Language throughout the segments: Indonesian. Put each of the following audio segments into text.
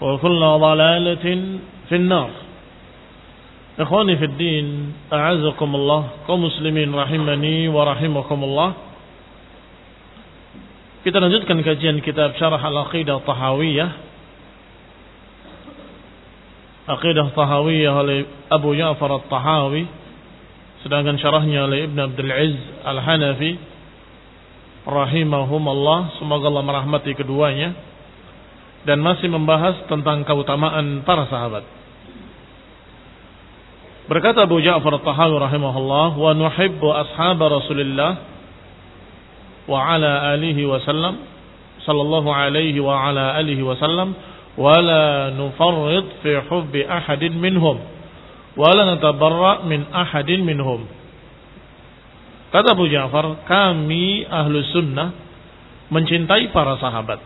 وكل ضلالة في النار Ikhwani fi din, a'azakumullah, kaum muslimin rahimani wa rahimakumullah. Kita lanjutkan kajian kitab Syarah Al-Aqidah Tahawiyah. Aqidah Tahawiyah oleh Abu Ja'far At-Tahawi, sedangkan syarahnya oleh Ibn Abdul Aziz Al-Hanafi rahimahumullah, semoga Allah merahmati keduanya dan masih membahas tentang keutamaan para sahabat. Berkata Abu Ja'far Tahawi rahimahullah wa nuhibbu ashab Rasulillah wa ala alihi wasallam sallallahu alaihi wa ala alihi wasallam wa la nufarrid fi hubbi ahadin minhum wa la natabarra min ahadin minhum Kata Abu Ja'far kami ahlu sunnah mencintai para sahabat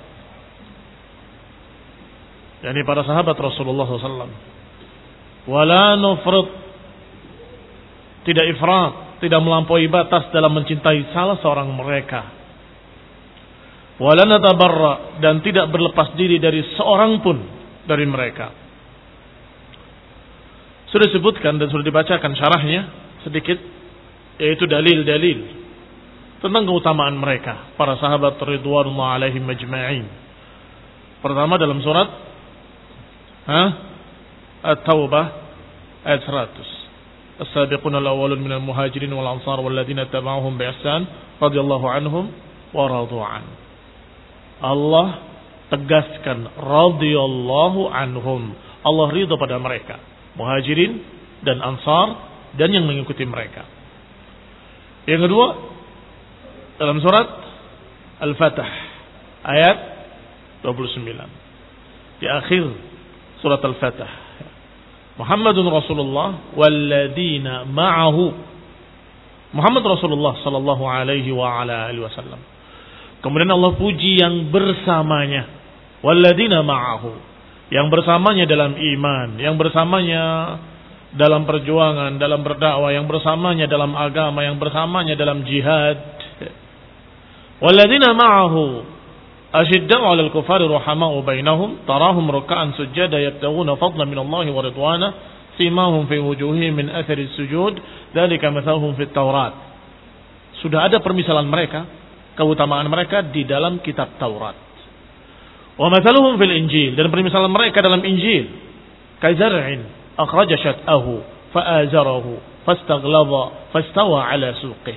yakni para sahabat Rasulullah SAW wala nufrid tidak ifrat, tidak melampaui batas dalam mencintai salah seorang mereka. Wala natabarra dan tidak berlepas diri dari seorang pun dari mereka. Sudah disebutkan dan sudah dibacakan syarahnya sedikit yaitu dalil-dalil tentang keutamaan mereka para sahabat ridwanullah alaihim majma'in. Pertama dalam surat? At-Taubah ayat 100. As-sabiqun al-awwalun minal muhajirin wal ansar wal ladzina tabauhum bi ihsan radhiyallahu anhum wa radu'an. Allah tegaskan radhiyallahu anhum. Allah ridha pada mereka, muhajirin dan ansar dan yang mengikuti mereka. Yang kedua dalam surat Al-Fatah ayat 29. Di akhir surat Al-Fatah Muhammadun Rasulullah walladzina ma'ahu. Muhammad Rasulullah sallallahu alaihi wa ala alihi wasallam. Kemudian Allah puji yang bersamanya. Walladzina ma'ahu. Yang bersamanya dalam iman, yang bersamanya dalam perjuangan, dalam berdakwah, yang bersamanya dalam agama, yang bersamanya dalam jihad. Walladzina ma'ahu Asyidda'u 'alal kufari rahama'u bainahum tarahum ruka'an sujada yabtaghuna fadla min Allah wa ridwana simahum fi wujuhi min athari sujud Dalika mathahum fi Taurat. Sudah ada permisalan mereka, keutamaan mereka di dalam kitab Taurat. Wa mathaluhum fil Injil dan permisalan mereka dalam Injil. Kazar'in akhraja syat'ahu fa'azarahu Fastaglava fastawa 'ala suqih.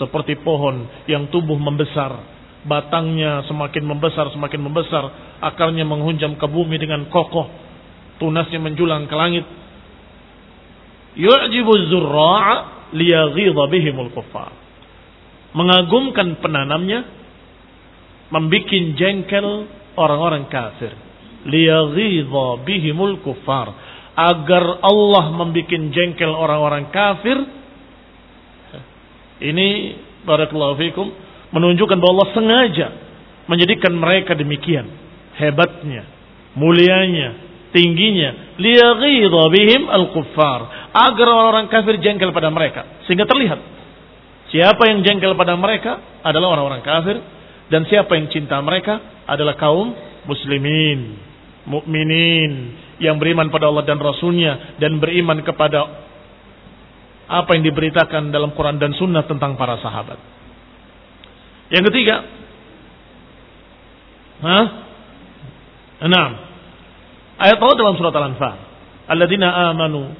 Seperti pohon yang tumbuh membesar batangnya semakin membesar semakin membesar akarnya menghunjam ke bumi dengan kokoh tunasnya menjulang ke langit. Yu'jibu zurra'a liyaghidha bihimul kuffar. Mengagumkan penanamnya membikin jengkel orang-orang kafir. Liyaghidha bihimul kuffar. Agar Allah membikin jengkel orang-orang kafir. Ini barakallahu fikum menunjukkan bahwa Allah sengaja menjadikan mereka demikian. Hebatnya, mulianya, tingginya. Liyaghidha bihim al-kuffar. Agar orang-orang kafir jengkel pada mereka. Sehingga terlihat siapa yang jengkel pada mereka adalah orang-orang kafir. Dan siapa yang cinta mereka adalah kaum muslimin mukminin yang beriman pada Allah dan Rasulnya dan beriman kepada apa yang diberitakan dalam Quran dan Sunnah tentang para sahabat. Yang ketiga, Hah? Enam. Ayat Allah dalam surat Al-Anfal. Alladzina amanu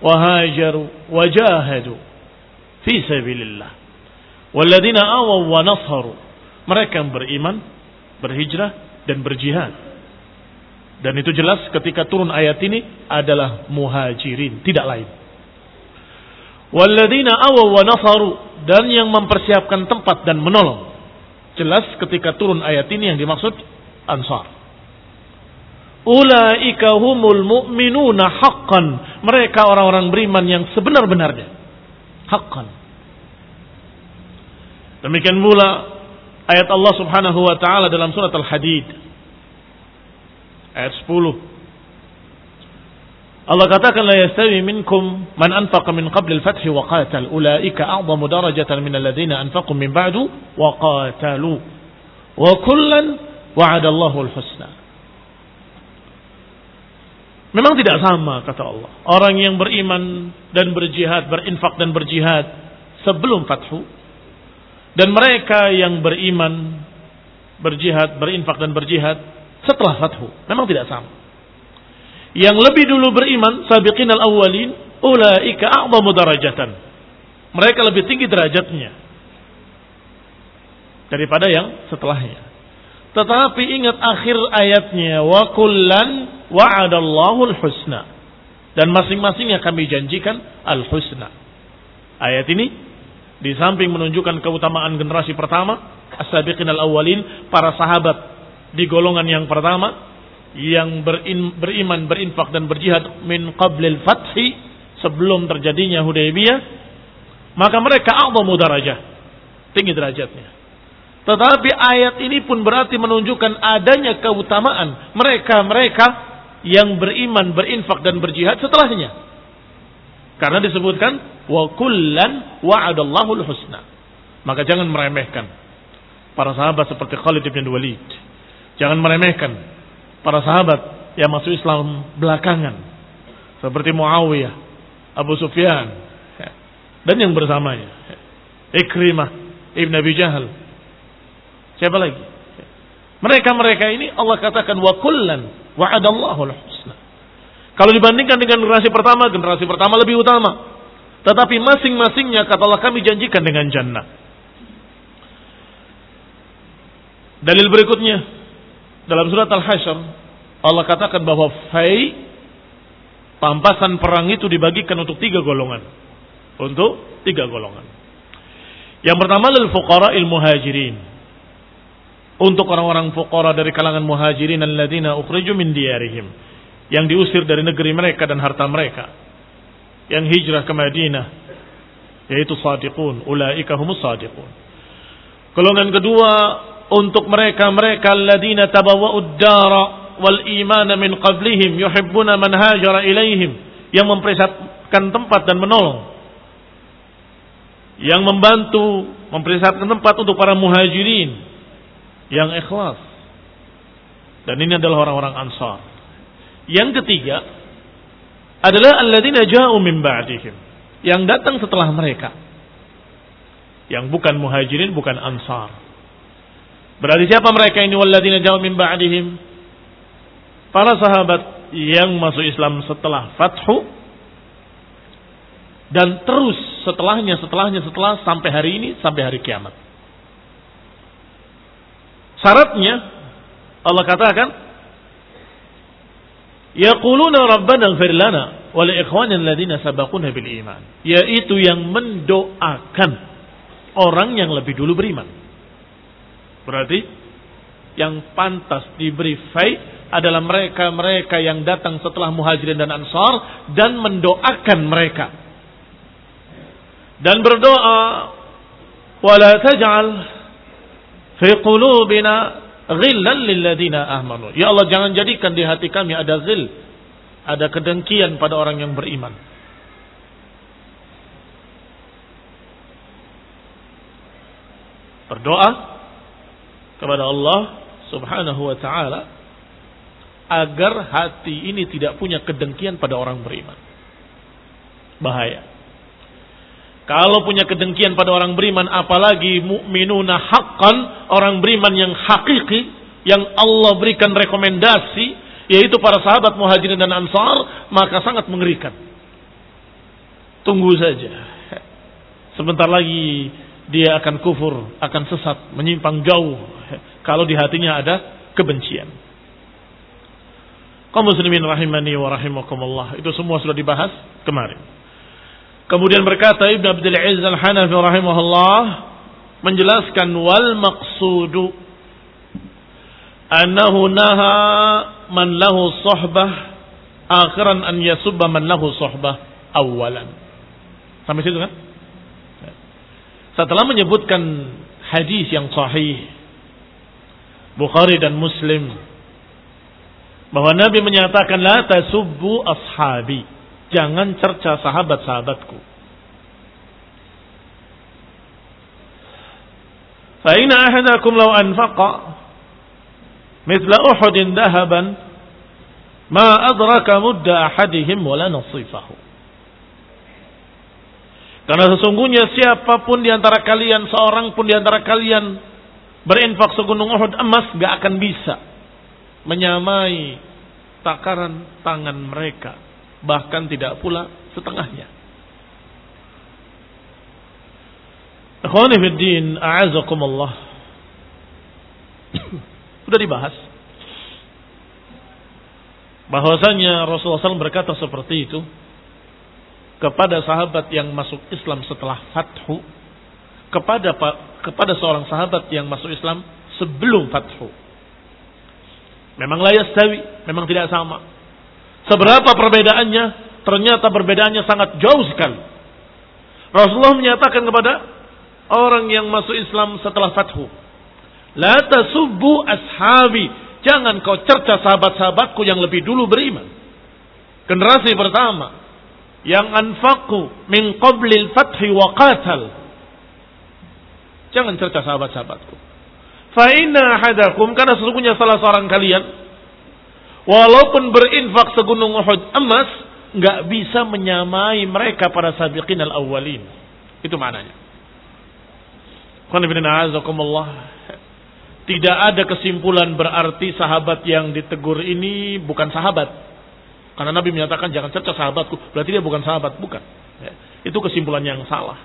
wahajaru wajahadu fi sabilillah. Walladzina awaw wa nasaru. Mereka yang beriman, berhijrah dan berjihad. Dan itu jelas ketika turun ayat ini adalah muhajirin, tidak lain. Walladzina awaw wa nasaru dan yang mempersiapkan tempat dan menolong. Jelas ketika turun ayat ini yang dimaksud Ansar. Ulaika humul mu'minuna haqqan. Mereka orang-orang beriman yang sebenar-benarnya. Haqqan. Demikian pula ayat Allah Subhanahu wa taala dalam surat Al-Hadid ayat 10 Allah katakan la yastawi minkum man anfaqa min qabl al-fath wa qatal ulaika a'zamu darajatan min alladhina anfaqu min ba'du wa qatalu wa kullan wa'ada Allahu al-husna Memang tidak sama kata Allah. Orang yang beriman dan berjihad, berinfak dan berjihad sebelum fathu dan mereka yang beriman, berjihad, berinfak dan berjihad setelah fathu memang tidak sama. Yang lebih dulu beriman, sabiqin al-awwalin, ulaika a'zamu darajatan. Mereka lebih tinggi derajatnya daripada yang setelahnya. Tetapi ingat akhir ayatnya wa kullan wa'adallahu al-husna. Dan masing-masing yang kami janjikan al-husna. Ayat ini di samping menunjukkan keutamaan generasi pertama, as-sabiqin al-awwalin, para sahabat di golongan yang pertama, yang beriman, berinfak dan berjihad min qablil fathi sebelum terjadinya Hudaybiyah, maka mereka a'zamu darajah, tinggi derajatnya. Tetapi ayat ini pun berarti menunjukkan adanya keutamaan mereka-mereka yang beriman, berinfak dan berjihad setelahnya. Karena disebutkan wa kullan wa'adallahu husna. Maka jangan meremehkan para sahabat seperti Khalid bin Walid. Jangan meremehkan para sahabat yang masuk Islam belakangan seperti Muawiyah, Abu Sufyan dan yang bersamanya. Ikrimah, Ibn Abi Jahal. Siapa lagi? Mereka-mereka ini Allah katakan wa kullan wa'adallahu husna. Kalau dibandingkan dengan generasi pertama, generasi pertama lebih utama. Tetapi masing-masingnya kata Allah kami janjikan dengan jannah. Dalil berikutnya dalam surat Al-Hasyr Allah katakan bahwa fai pampasan perang itu dibagikan untuk tiga golongan. Untuk tiga golongan. Yang pertama lil fuqara il muhajirin. Untuk orang-orang fuqara dari kalangan muhajirin alladzina ukhriju min diyarihim. Yang diusir dari negeri mereka dan harta mereka. Yang hijrah ke Madinah. Yaitu sadiqun. Ulaika humus sadiqun. Golongan kedua untuk mereka-mereka alladzina tabawwa'ud dara wal imana min qablihim yuhibbuna man hajara ilaihim yang mempersiapkan tempat dan menolong yang membantu mempersiapkan tempat untuk para muhajirin yang ikhlas dan ini adalah orang-orang ansar yang ketiga adalah alladzina ja'u min ba'dihim. Yang datang setelah mereka. Yang bukan muhajirin, bukan ansar. Berarti siapa mereka ini walladzina ja'u min ba'dihim? Para sahabat yang masuk Islam setelah fathu dan terus setelahnya, setelahnya, setelah sampai hari ini, sampai hari kiamat. Syaratnya Allah katakan Yaquluna rabbana ighfir lana wa li ikhwanina alladziina sabaquna bil iman. Yaitu yang mendoakan orang yang lebih dulu beriman. Berarti yang pantas diberi fai adalah mereka-mereka yang datang setelah muhajirin dan ansar dan mendoakan mereka. Dan berdoa wala taj'al fi qulubina ghillan lilladina amanu. Ya Allah jangan jadikan di hati kami ada ghil, ada kedengkian pada orang yang beriman. Berdoa kepada Allah Subhanahu wa taala agar hati ini tidak punya kedengkian pada orang beriman. Bahaya. Kalau punya kedengkian pada orang beriman, apalagi mukminuna haqqan, orang beriman yang hakiki, yang Allah berikan rekomendasi, yaitu para sahabat muhajirin dan ansar, maka sangat mengerikan. Tunggu saja. Sebentar lagi dia akan kufur, akan sesat, menyimpang jauh. Kalau di hatinya ada kebencian. Kaum muslimin rahimani wa rahimakumullah. Itu semua sudah dibahas kemarin. Kemudian berkata Ibn Abdul Aziz Al-Hanafi rahimahullah menjelaskan wal maqsudu annahu naha man lahu sahbah akhiran an yasubba man lahu sahbah awalan. Sampai situ kan? Setelah menyebutkan hadis yang sahih Bukhari dan Muslim bahwa Nabi menyatakan la tasubbu ashabi Jangan cerca sahabat-sahabatku. Fa'ina ahadakum law anfaqa mithla Uhudin dahaban ma adraka mudda ahadihim wala nasifahu. Karena sesungguhnya siapa pun di antara kalian, seorang pun di antara kalian berinfak segunung Uhud emas gak akan bisa menyamai takaran tangan mereka bahkan tidak pula setengahnya. Din, a'azakumullah. Sudah dibahas bahwasanya Rasulullah SAW berkata seperti itu kepada sahabat yang masuk Islam setelah fathu kepada kepada seorang sahabat yang masuk Islam sebelum fathu. Memang layak yastawi, memang tidak sama. Seberapa perbedaannya? Ternyata perbedaannya sangat jauh sekali. Rasulullah menyatakan kepada orang yang masuk Islam setelah fathu. La tasubbu ashabi. Jangan kau cerca sahabat-sahabatku yang lebih dulu beriman. Generasi pertama. Yang anfaku min qablil fathi wa qatal. Jangan cerca sahabat-sahabatku. Fa inna hadakum karena sesungguhnya salah seorang kalian Walaupun berinfak segunung Uhud emas, nggak bisa menyamai mereka para sabiqin al-awwalin. Itu maknanya. Tidak ada kesimpulan berarti sahabat yang ditegur ini bukan sahabat. Karena Nabi menyatakan jangan cerca sahabatku, berarti dia bukan sahabat, bukan. Ya, itu kesimpulan yang salah.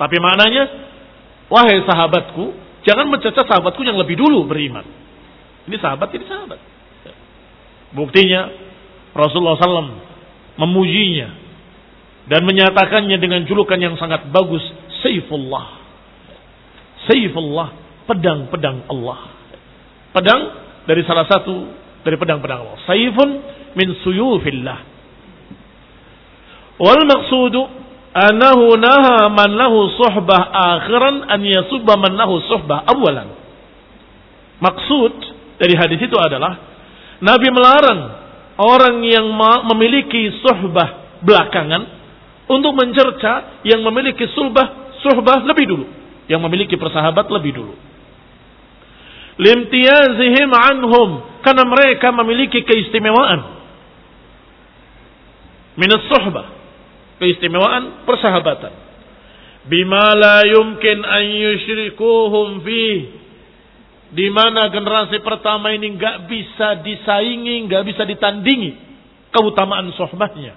Tapi maknanya, wahai sahabatku, jangan mencerca sahabatku yang lebih dulu beriman. Ini sahabat, ini sahabat. Buktinya Rasulullah SAW memujinya dan menyatakannya dengan julukan yang sangat bagus, Saifullah. Saifullah, pedang-pedang Allah. Pedang dari salah satu dari pedang-pedang Allah. Saifun min suyufillah. Wal maqsudu anahu naha man lahu suhbah akhiran an yasubba man lahu suhbah awalan. Maksud dari hadis itu adalah Nabi melarang orang yang memiliki suhbah belakangan untuk mencerca yang memiliki suhbah suhbah lebih dulu, yang memiliki persahabat lebih dulu. Limtiyazihim anhum karena mereka memiliki keistimewaan. Minus suhbah. Keistimewaan persahabatan. Bima la yumkin an yushrikuhum fih. Di mana generasi pertama ini nggak bisa disaingi, nggak bisa ditandingi keutamaan sohbahnya.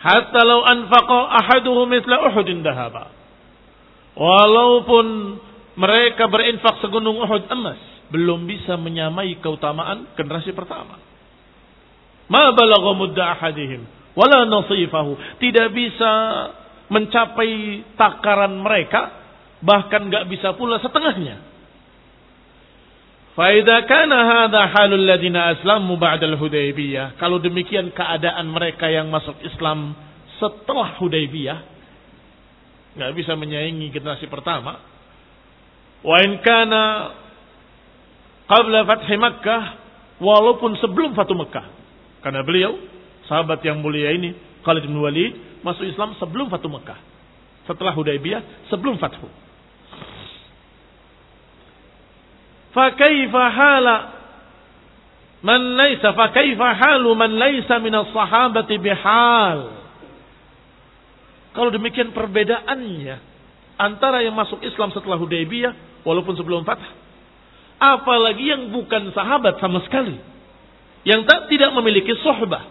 Hatta law anfaqa ahaduhum mithla Uhudin dahaba. Walaupun mereka berinfak segunung Uhud emas, belum bisa menyamai keutamaan generasi pertama. Ma balagha mudda ahadihim wala nasifahu. Tidak bisa mencapai takaran mereka, bahkan nggak bisa pula setengahnya. Faida kana hadha halul ladina aslamu ba'dal Hudaybiyah. Kalau demikian keadaan mereka yang masuk Islam setelah Hudaybiyah nggak bisa menyaingi generasi pertama. Wa in kana qabla fathi Makkah walaupun sebelum Fatu Makkah. Karena beliau sahabat yang mulia ini Khalid bin Walid masuk Islam sebelum Fatu Makkah. Setelah Hudaybiyah, sebelum Fathu. Fakaifa hala man laisa fakaifa halu man laisa min sahabati bihal. Kalau demikian perbedaannya antara yang masuk Islam setelah Hudaybiyah walaupun sebelum Fath. Apalagi yang bukan sahabat sama sekali. Yang tak tidak memiliki sohbah.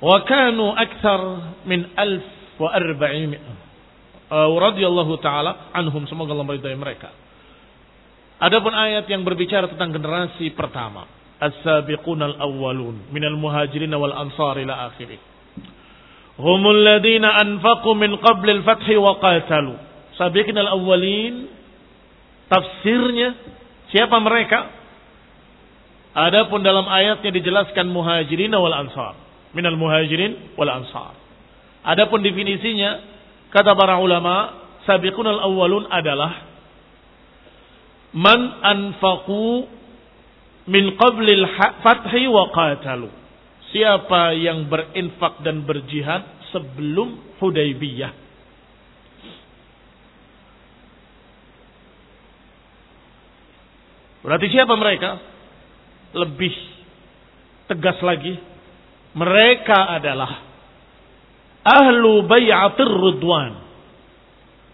Wa kanu akthar min alf wa arba'imi'ah uh, radhiyallahu taala anhum semoga Allah meridai mereka. Adapun ayat yang berbicara tentang generasi pertama, as-sabiqunal awwalun minal muhajirin wal ansar ila akhirih. Humul ladina anfaqu min qabl al-fath wa qatalu. Sabiqunal awwalin tafsirnya siapa mereka? Adapun dalam ayatnya dijelaskan muhajirin wal ansar, minal muhajirin wal ansar. Adapun definisinya Kata para ulama, sabiqun al-awwalun adalah man anfaqu min qablil fathi wa qatalu. Siapa yang berinfak dan berjihad sebelum Hudaybiyah. Berarti siapa mereka? Lebih tegas lagi. Mereka adalah ahlu bayatir ridwan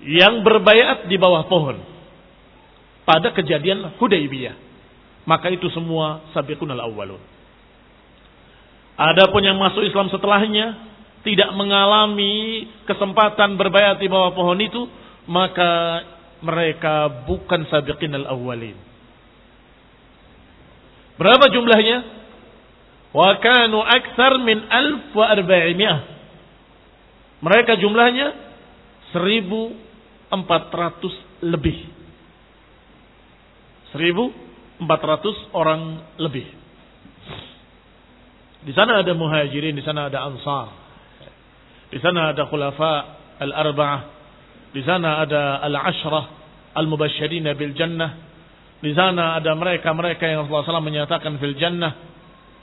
yang berbayat di bawah pohon pada kejadian Hudaybiyah. Maka itu semua sabiqun al-awwalun. Adapun yang masuk Islam setelahnya tidak mengalami kesempatan berbayat di bawah pohon itu, maka mereka bukan sabiqin al-awwalin. Berapa jumlahnya? Wa kanu aktsar min alf wa arba'imiyah. Mereka jumlahnya 1400 lebih. 1400 orang lebih. Di sana ada muhajirin, di sana ada ansar. Di sana ada khulafa al-arba'ah. Di sana ada al-ashrah al-mubasyirin bil jannah. Di sana ada mereka-mereka yang Rasulullah SAW menyatakan fil jannah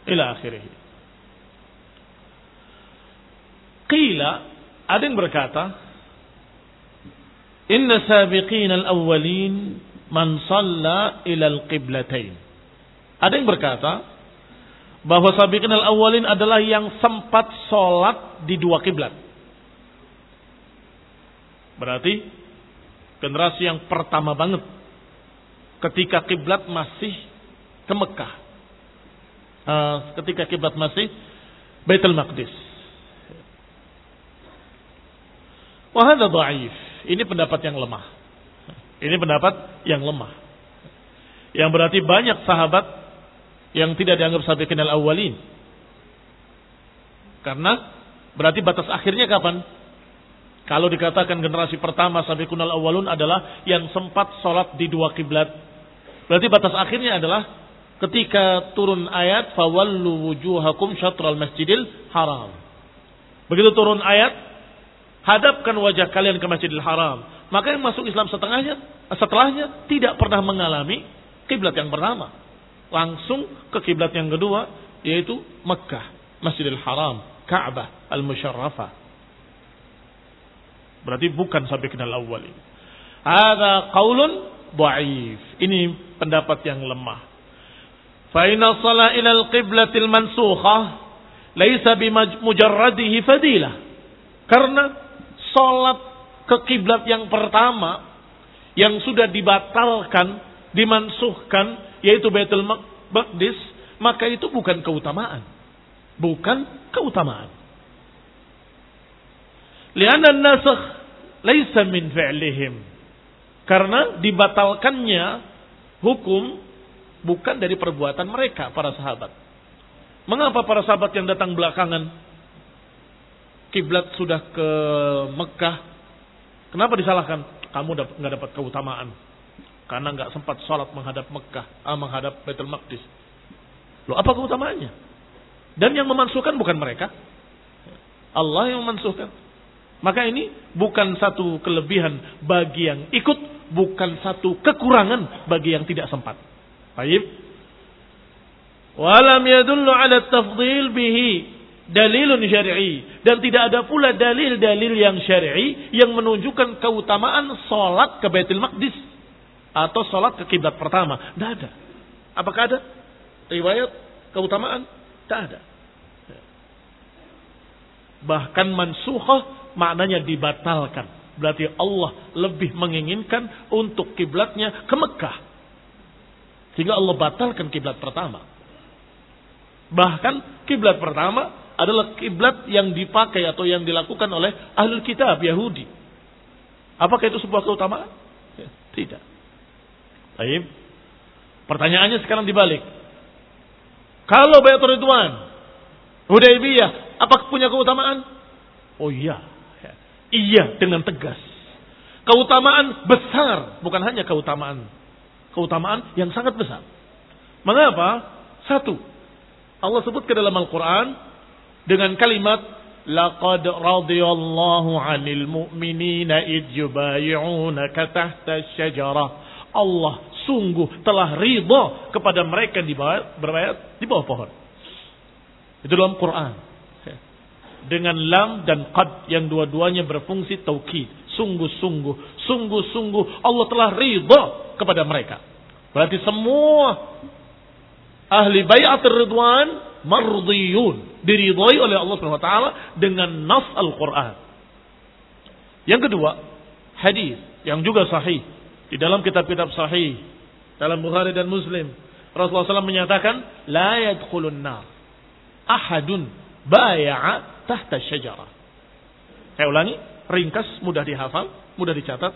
ila akhirih. Qila ada yang berkata, Inna sabiqin al-awwalin man salla ilal qiblatain. Ada yang berkata, bahwa sabiqin al-awwalin adalah yang sempat sholat di dua kiblat. Berarti generasi yang pertama banget ketika kiblat masih ke Mekah. Uh, ketika kiblat masih Baitul Maqdis. Wahada dhaif. Ini pendapat yang lemah. Ini pendapat yang lemah. Yang berarti banyak sahabat yang tidak dianggap sabiqin al-awwalin. Karena berarti batas akhirnya kapan? Kalau dikatakan generasi pertama sabiqun al-awwalun adalah yang sempat sholat di dua kiblat. Berarti batas akhirnya adalah ketika turun ayat fawallu wujuhakum syatral masjidil haram. Begitu turun ayat hadapkan wajah kalian ke Masjidil Haram. Maka yang masuk Islam setengahnya, setelahnya tidak pernah mengalami kiblat yang pertama. Langsung ke kiblat yang kedua, yaitu Mekah, Masjidil Haram, Ka'bah, Al-Musharrafah. Berarti bukan sampai kenal awal ini. Ada qaulun. Ini pendapat yang lemah. Fa inna salat ila al-qiblatil mansukhah laisa bimujarradihi fadilah. Karena salat ke kiblat yang pertama yang sudah dibatalkan, dimansuhkan yaitu Baitul Maqdis, maka itu bukan keutamaan. Bukan keutamaan. Lianna nasakh laisa min fi'lihim. Karena dibatalkannya hukum bukan dari perbuatan mereka para sahabat. Mengapa para sahabat yang datang belakangan kiblat sudah ke Mekah? Kenapa disalahkan? Kamu nggak dapat keutamaan karena nggak sempat sholat menghadap Mekah, ah, menghadap Baitul Maqdis. Loh apa keutamaannya? Dan yang memansuhkan bukan mereka. Allah yang memansuhkan. Maka ini bukan satu kelebihan bagi yang ikut, bukan satu kekurangan bagi yang tidak sempat. Baik. Walam yadullu ala tafdil bihi dalilun syar'i dan tidak ada pula dalil-dalil yang syar'i yang menunjukkan keutamaan salat ke Baitul Maqdis atau salat ke kiblat pertama. Tidak ada. Apakah ada? riwayat keutamaan? Tak ada. Bahkan mansukhah maknanya dibatalkan. Berarti Allah lebih menginginkan untuk kiblatnya ke Mekah. Sehingga Allah batalkan kiblat pertama. Bahkan kiblat pertama adalah kiblat yang dipakai atau yang dilakukan oleh ahli kitab Yahudi. Apakah itu sebuah keutamaan? Ya, tidak. Baik. Pertanyaannya sekarang dibalik. Kalau Baitul Ridwan, Hudaybiyah, apakah punya keutamaan? Oh iya. Iya dengan tegas. Keutamaan besar, bukan hanya keutamaan. Keutamaan yang sangat besar. Mengapa? Satu, Allah sebut ke dalam Al-Quran dengan kalimat Laqad radiyallahu 'anil mu'minina id yubayi'unaka tahta syajarah. Allah sungguh telah ridha kepada mereka di bawah berbayat di bawah pohon. Itu dalam Quran. Dengan lam dan qad yang dua-duanya berfungsi taukid. Sungguh-sungguh, sungguh-sungguh Allah telah ridha kepada mereka. Berarti semua ahli bayat ridwan mardiyun. Diridhai oleh Allah SWT dengan nas Al-Quran. Yang kedua, hadis yang juga sahih. Di dalam kitab-kitab sahih dalam Bukhari dan Muslim. Rasulullah SAW menyatakan, La yadkhulun nar. Ahadun baya'a tahta syajarah. Saya ulangi, ringkas, mudah dihafal, mudah dicatat.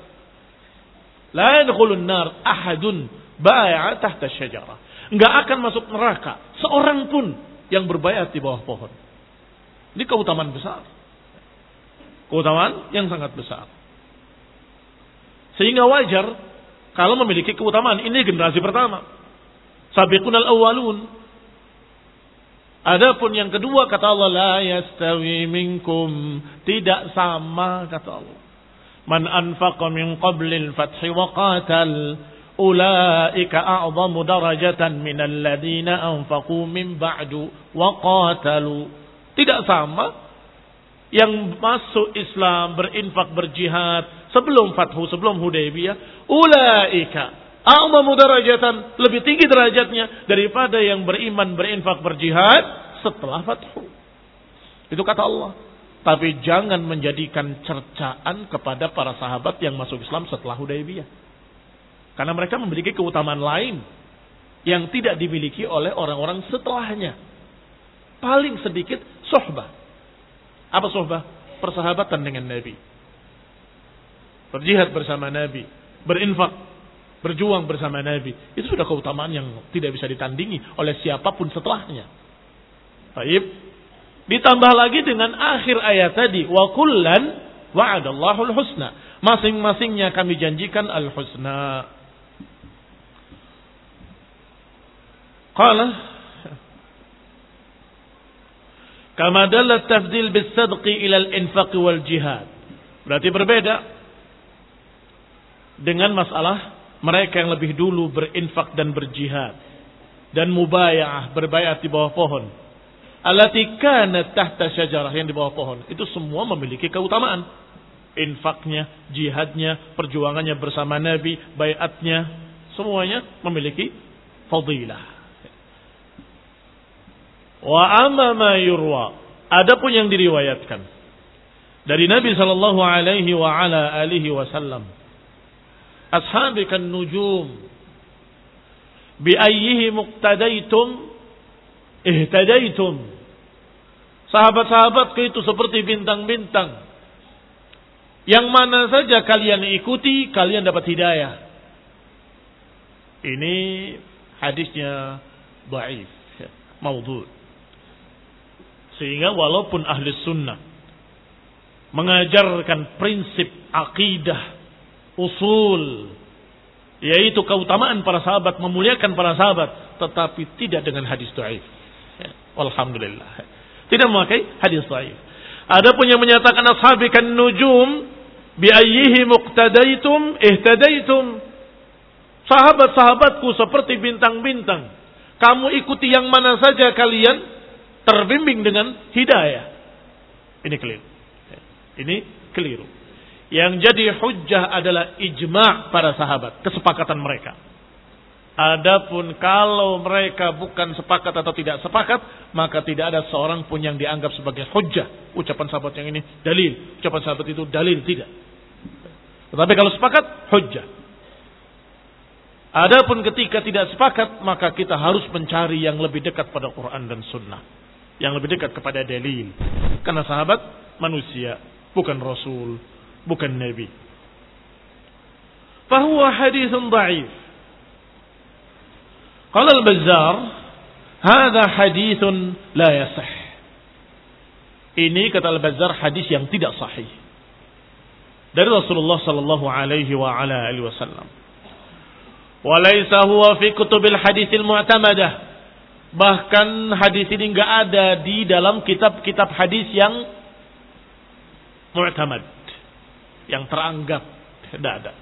La yadkhulun nar ahadun baya'a tahta syajarah. Enggak akan masuk neraka seorang pun yang berbayat di bawah pohon. Ini keutamaan besar. Keutamaan yang sangat besar. Sehingga wajar kalau memiliki keutamaan. Ini generasi pertama. Sabiqun al-awwalun. Adapun yang kedua kata Allah la yastawi minkum tidak sama kata Allah. Man anfaqa min qablil fathi wa qatal ulaika a'zamu darajatan min alladhina anfaqu min ba'du wa qatalu. Tidak sama yang masuk Islam, berinfak, berjihad sebelum Fathu, sebelum Hudaybiyah, ulaika a'zamu darajatan, lebih tinggi derajatnya daripada yang beriman, berinfak, berjihad setelah Fathu. Itu kata Allah. Tapi jangan menjadikan cercaan kepada para sahabat yang masuk Islam setelah Hudaybiyah. Karena mereka memiliki keutamaan lain yang tidak dimiliki oleh orang-orang setelahnya. Paling sedikit sohbah apa sohbah? Persahabatan dengan Nabi. Berjihad bersama Nabi. Berinfak. Berjuang bersama Nabi. Itu sudah keutamaan yang tidak bisa ditandingi oleh siapa pun setelahnya. Baik. Ditambah lagi dengan akhir ayat tadi. Wa kullan wa'adallahu husna. Masing-masingnya kami janjikan al-husna. Qala Kama dalat tafdil bis sadqi ila al-infaq wal jihad. Berarti berbeda dengan masalah mereka yang lebih dulu berinfak dan berjihad dan mubayah berbayat di bawah pohon. Allati kanat tahta syajarah yang di bawah pohon. Itu semua memiliki keutamaan. infaknya, jihadnya, perjuangannya bersama Nabi, bayatnya, semuanya memiliki fadilah. Wa amma ma yurwa. Adapun yang diriwayatkan dari Nabi sallallahu alaihi wasallam. Ashabikan nujum bi ayyihi muqtadaitum ihtadaitum. Sahabat-sahabatku itu seperti bintang-bintang. Yang mana saja kalian ikuti, kalian dapat hidayah. Ini hadisnya baif, maudhu. Sehingga walaupun ahli sunnah mengajarkan prinsip akidah, usul, yaitu keutamaan para sahabat, memuliakan para sahabat, tetapi tidak dengan hadis dhaif. Ya, alhamdulillah. Tidak memakai hadis dhaif. Adapun yang menyatakan ashabikan nujum bi ayyihi muqtadaitum ihtadaitum. Sahabat-sahabatku seperti bintang-bintang. Kamu ikuti yang mana saja kalian terbimbing dengan hidayah. Ini keliru. Ini keliru. Yang jadi hujjah adalah ijma' para sahabat, kesepakatan mereka. Adapun kalau mereka bukan sepakat atau tidak sepakat, maka tidak ada seorang pun yang dianggap sebagai hujjah. Ucapan sahabat yang ini dalil, ucapan sahabat itu dalil tidak. Tetapi kalau sepakat, hujjah. Adapun ketika tidak sepakat, maka kita harus mencari yang lebih dekat pada Quran dan Sunnah yang lebih dekat kepada dalil. Karena sahabat manusia, bukan rasul, bukan nabi. Fahuwa. Qala al-Bazzar, "Hadha hadithun la yasih." Ini kata Al-Bazzar hadis yang tidak sahih. Dari Rasulullah sallallahu alaihi wa ala alihi wasallam. Walaysa huwa fi kutubil mu'tamadah Bahkan hadis ini nggak ada di dalam kitab-kitab hadis yang mu'tamad, yang teranggap tidak ada.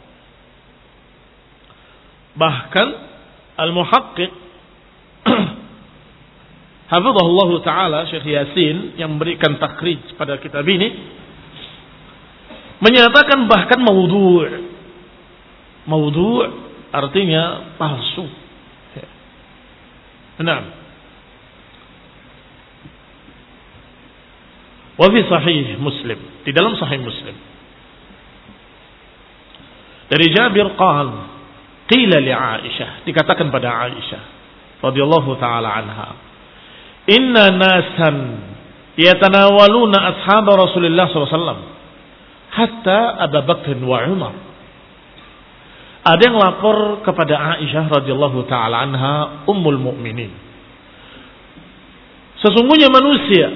Bahkan al-muhaqqiq Hafizahullah Ta'ala Syekh Yasin yang memberikan takrij pada kitab ini menyatakan bahkan maudhu' maudhu' artinya palsu. Nah, Wa fi sahih Muslim, di dalam sahih Muslim. Dari Jabir qal, qila li Aisyah, dikatakan pada Aisyah radhiyallahu taala anha, "Inna nasan yatanawaluna ashab Rasulullah SAW hatta Abu Bakr wa Umar." Ada yang lapor kepada Aisyah radhiyallahu taala anha, ummul mukminin. Sesungguhnya manusia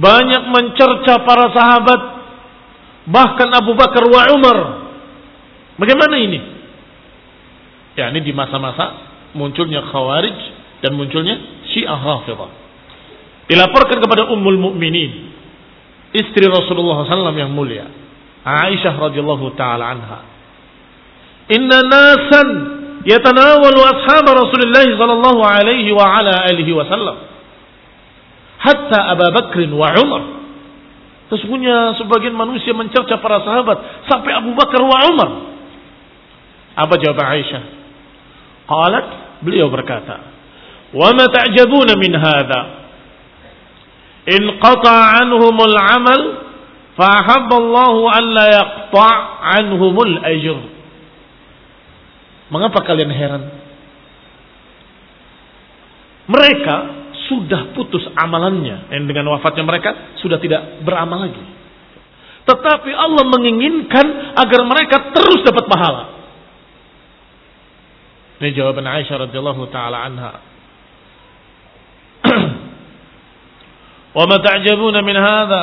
banyak mencerca para sahabat bahkan Abu Bakar wa Umar. Bagaimana ini? Ya, ini di masa-masa munculnya Khawarij dan munculnya Syiah Rafidah. Dilaporkan kepada Ummul Mukminin, istri Rasulullah SAW yang mulia, Aisyah radhiyallahu taala anha. Inna nasan yatanawalu ashab Rasulullah sallallahu alaihi wa ala alihi wasallam hatta Abu Bakr wa Umar. Sesungguhnya sebagian manusia mencerca para sahabat sampai Abu Bakar wa Umar. Apa jawab Aisyah? Qalat, beliau berkata, "Wa ma ta'jabuna min hadha? In qata' anhumul 'amal fa ahabba Allah an la yaqta' anhumul ajr." Mengapa kalian heran? Mereka sudah putus amalannya. Dan dengan wafatnya mereka sudah tidak beramal lagi. Tetapi Allah menginginkan agar mereka terus dapat pahala. Ini jawaban Aisyah radhiyallahu taala anha. Wa ma ta'jabuna min hadha?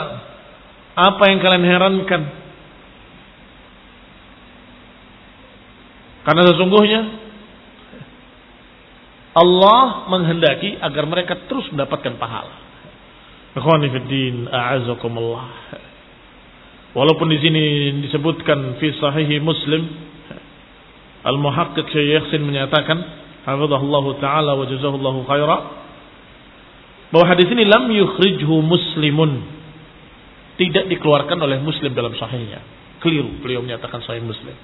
Apa yang kalian herankan? Karena sesungguhnya Allah menghendaki agar mereka terus mendapatkan pahala. Ikhwanifiddin, a'azakumullah. Walaupun di sini disebutkan fi sahihi Muslim, Al-Muhaqqiq Syekh Yasin menyatakan, hafizahullah taala wa jazahullahu khaira, bahwa hadis ini lam yukhrijhu muslimun. tidak dikeluarkan oleh Muslim dalam sahihnya. Keliru beliau menyatakan sahih Muslim.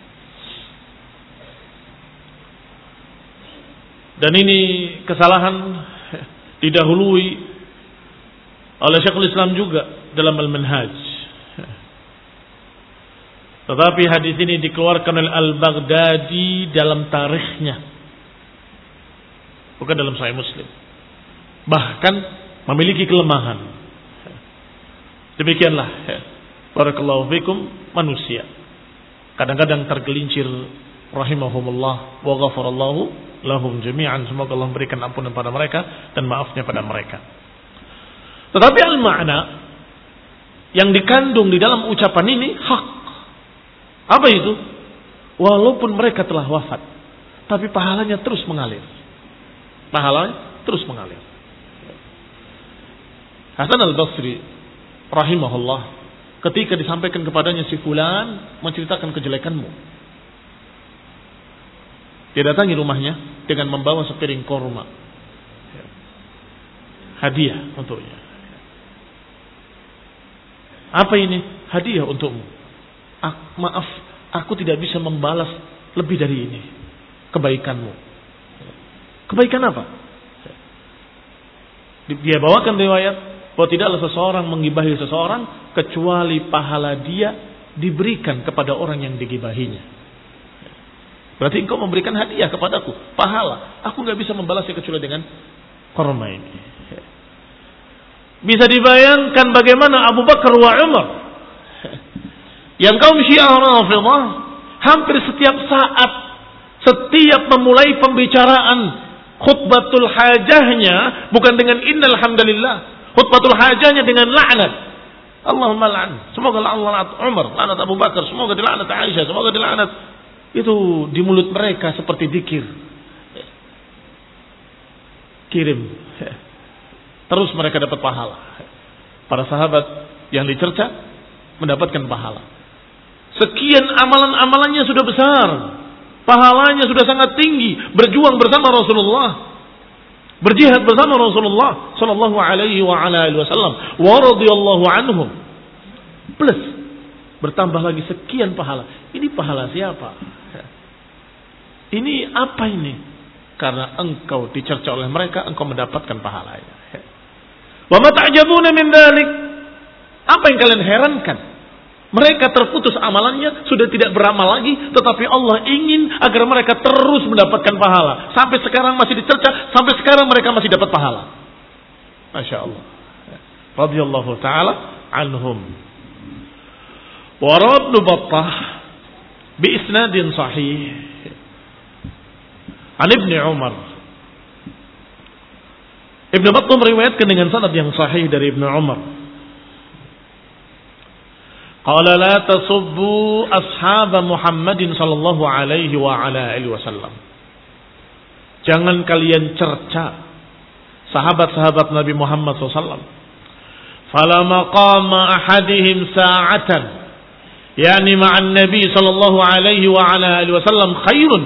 Dan ini kesalahan didahului oleh Syekhul Islam juga dalam Al-Manhaj. Tetapi hadis ini dikeluarkan oleh Al-Baghdadi dalam tarikhnya. Bukan dalam Sahih Muslim. Bahkan memiliki kelemahan. Demikianlah. Barakallahu fikum manusia. Kadang-kadang tergelincir rahimahumullah wa ghafarallahu lahum jami'an. Semoga Allah memberikan ampunan pada mereka dan maafnya pada mereka. Tetapi al-ma'na yang dikandung di dalam ucapan ini hak. Apa itu? Walaupun mereka telah wafat, tapi pahalanya terus mengalir. Pahalanya terus mengalir. Hasan al-Basri rahimahullah ketika disampaikan kepadanya si fulan menceritakan kejelekanmu. Dia datangi rumahnya dengan membawa sepiring korma. Hadiah untuknya. Apa ini? Hadiah untukmu. Maaf, aku tidak bisa membalas lebih dari ini. Kebaikanmu. Kebaikan apa? Dia bawakan riwayat bahwa tidaklah seseorang mengibahi seseorang kecuali pahala dia diberikan kepada orang yang digibahinya. Berarti engkau memberikan hadiah kepadaku, pahala. Aku nggak bisa membalasnya kecuali dengan korma ini. Bisa dibayangkan bagaimana Abu Bakar wa Umar yang kaum Syiah Rafidhah hampir setiap saat setiap memulai pembicaraan khutbatul hajahnya bukan dengan innal hamdalillah Khutbatul hajahnya dengan laknat. Allahumma la'an. Semoga Allah Umar, laknat Abu Bakar, semoga dilaknat Aisyah, semoga dilaknat. Itu di mulut mereka seperti dikir. Kirim. Terus mereka dapat pahala. Para sahabat yang dicerca mendapatkan pahala. Sekian amalan-amalannya sudah besar. Pahalanya sudah sangat tinggi. Berjuang bersama Rasulullah. Berjihad bersama Rasulullah sallallahu alaihi wa wasallam. Wa radhiyallahu anhum. Plus bertambah lagi sekian pahala. Ini pahala siapa? Ini apa ini? Karena engkau dicerca oleh mereka engkau mendapatkan pahalanya wa ma min dzalik apa yang kalian herankan mereka terputus amalannya, sudah tidak beramal lagi, tetapi Allah ingin agar mereka terus mendapatkan pahala. Sampai sekarang masih dicerca, sampai sekarang mereka masih dapat pahala. Masya Allah. Radiyallahu ta'ala anhum. Warad Battah bi isnadin sahih an Ibn Umar. Ibn Battah meriwayatkan dengan sanad yang sahih dari Ibn Umar Qala la tasubbu ashab Muhammadin sallallahu alaihi wa ala alihi wasallam. Jangan kalian cerca sahabat-sahabat Nabi Muhammad SAW. Fala maqama ahadihim sa'atan yani ma'an Nabi sallallahu alaihi wa ala alihi wasallam khairun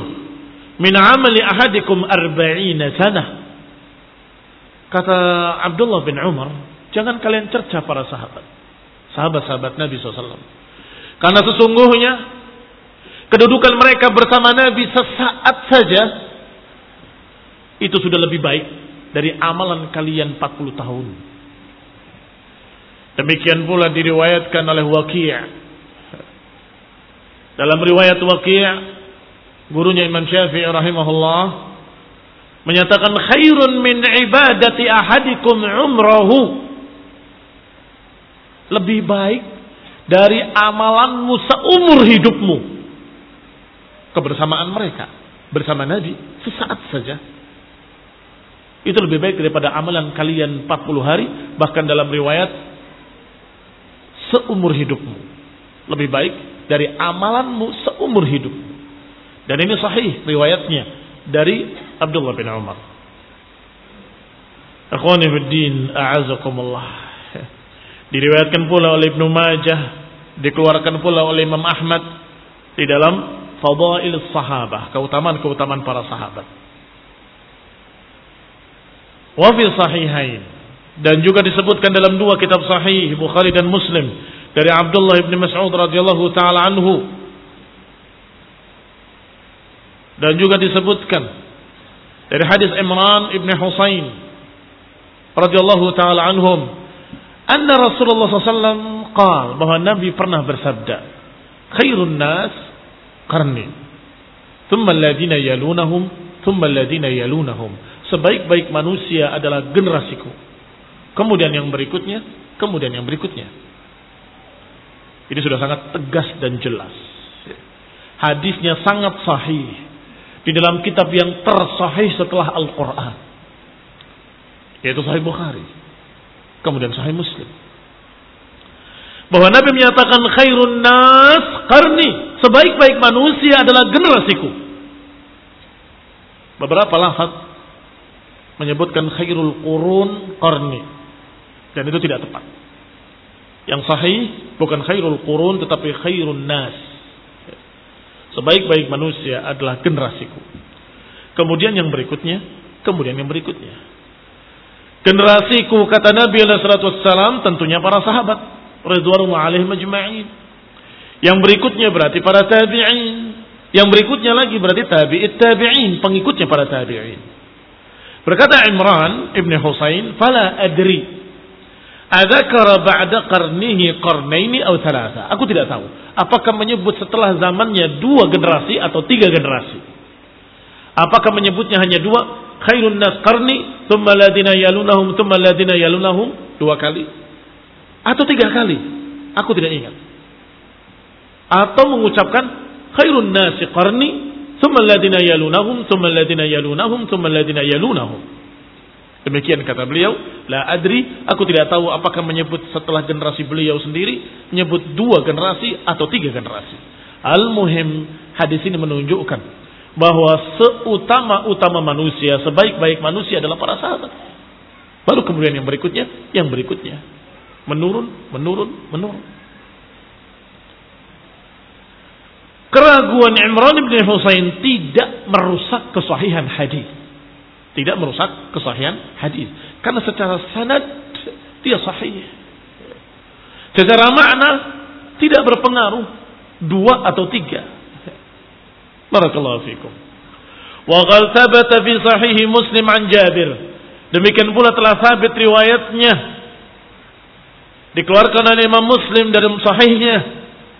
min amali ahadikum arba'ina sana. Kata Abdullah bin Umar, jangan kalian cerca para sahabat sahabat-sahabat Nabi SAW. Karena sesungguhnya kedudukan mereka bersama Nabi sesaat saja itu sudah lebih baik dari amalan kalian 40 tahun. Demikian pula diriwayatkan oleh Waqi' dalam riwayat Waqi' gurunya Imam Syafi'i rahimahullah menyatakan khairun min ibadati ahadikum umrahu lebih baik dari amalanmu seumur hidupmu. Kebersamaan mereka bersama Nabi sesaat saja. Itu lebih baik daripada amalan kalian 40 hari bahkan dalam riwayat seumur hidupmu. Lebih baik dari amalanmu seumur hidup. Dan ini sahih riwayatnya dari Abdullah bin Umar. Akhwani fiddin, a'azakumullah. Diriwayatkan pula oleh Ibnu Majah, dikeluarkan pula oleh Imam Ahmad di dalam Fadail Sahabah, keutamaan-keutamaan para sahabat. Wa fi sahihain dan juga disebutkan dalam dua kitab sahih Bukhari dan Muslim dari Abdullah bin Mas'ud radhiyallahu taala anhu dan juga disebutkan dari hadis Imran ibn Husain radhiyallahu taala anhum anna Rasulullah SAW qal bahwa Nabi pernah bersabda khairun nas qarni thumma alladhina yalunahum thumma alladhina yalunahum. Sebaik-baik manusia adalah generasiku. Kemudian yang berikutnya kemudian yang berikutnya. Ini sudah sangat tegas dan jelas. Hadisnya sangat sahih. Di dalam kitab yang tersahih setelah Al-Quran. Yaitu Sahih Bukhari. Kemudian Sahih Muslim. Bahwa Nabi menyatakan khairun nas karni. Sebaik-baik manusia adalah generasiku. Beberapa lafaz menyebutkan khairul qurun karni. Dan itu tidak tepat. Yang sahih bukan khairul qurun tetapi khairun nas. Sebaik-baik manusia adalah generasiku. Kemudian yang berikutnya, kemudian yang berikutnya. Generasiku kata Nabi SAW tentunya para sahabat. Ridwanullah alaihim majma'in. Yang berikutnya berarti para tabi'in. Yang berikutnya lagi berarti tabi'it tabi'in. Pengikutnya para tabi'in. Berkata Imran Ibn Husain, Fala adri Adzakara ba'da qarnihi qarnaini atau thalatha. Aku tidak tahu. Apakah menyebut setelah zamannya dua generasi atau tiga generasi? Apakah menyebutnya hanya dua? Khairun nas qarni, thumma ladina yalunahum, thumma ladina yalunahum. Dua kali. Atau tiga kali. Aku tidak ingat. Atau mengucapkan khairun nasi qarni, thumma ladina yalunahum, thumma ladina yalunahum, thumma ladina yalunahum. Demikian kata beliau, la adri, aku tidak tahu apakah menyebut setelah generasi beliau sendiri, menyebut dua generasi atau tiga generasi. Al-muhim, hadis ini menunjukkan bahwa seutama-utama manusia, sebaik-baik manusia adalah para sahabat. Baru kemudian yang berikutnya, yang berikutnya. Menurun, menurun, menurun. Keraguan Imran bin Husain tidak merusak kesahihan hadis tidak merusak kesahihan hadis. Karena secara sanad dia sahih. Secara makna tidak berpengaruh dua atau tiga. Barakallahu fikum. Wa qal thabata fi sahih Muslim an Jabir. Demikian pula telah sabit riwayatnya dikeluarkan oleh Imam Muslim dari sahihnya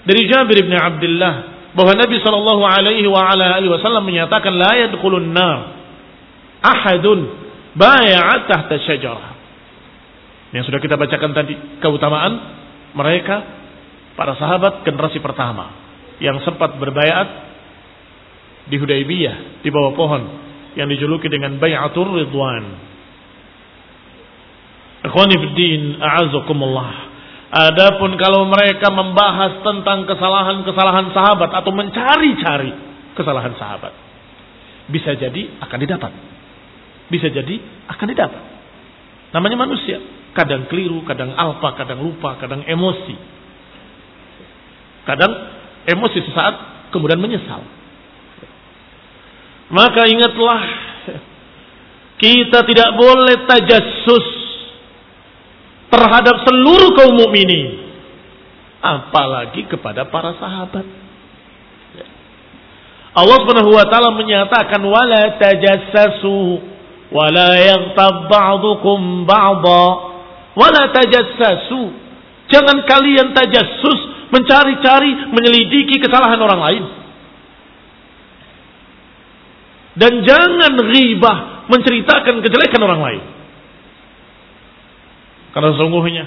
dari Jabir bin Abdullah bahwa Nabi sallallahu alaihi wa ala alihi wasallam menyatakan la yadkhulun nar ahadun bay'at tahta syajarah. Yang sudah kita bacakan tadi keutamaan mereka para sahabat generasi pertama yang sempat berbayat di Hudaybiyah di bawah pohon yang dijuluki dengan Bay'atur Ridwan. Ikhwani a'azakumullah. Adapun kalau mereka membahas tentang kesalahan-kesalahan sahabat atau mencari-cari kesalahan sahabat, bisa jadi akan didapat bisa jadi akan didapat. Namanya manusia. Kadang keliru, kadang alpa, kadang lupa, kadang emosi. Kadang emosi sesaat kemudian menyesal. Maka ingatlah kita tidak boleh tajassus terhadap seluruh kaum mukminin. Apalagi kepada para sahabat. Allah Subhanahu wa taala menyatakan wala tajassasu wala yaghtab ba'dukum ba'dha. Wala tajassasu. Jangan kalian tajassus mencari-cari menyelidiki kesalahan orang lain dan jangan ghibah menceritakan kejelekan orang lain karena sesungguhnya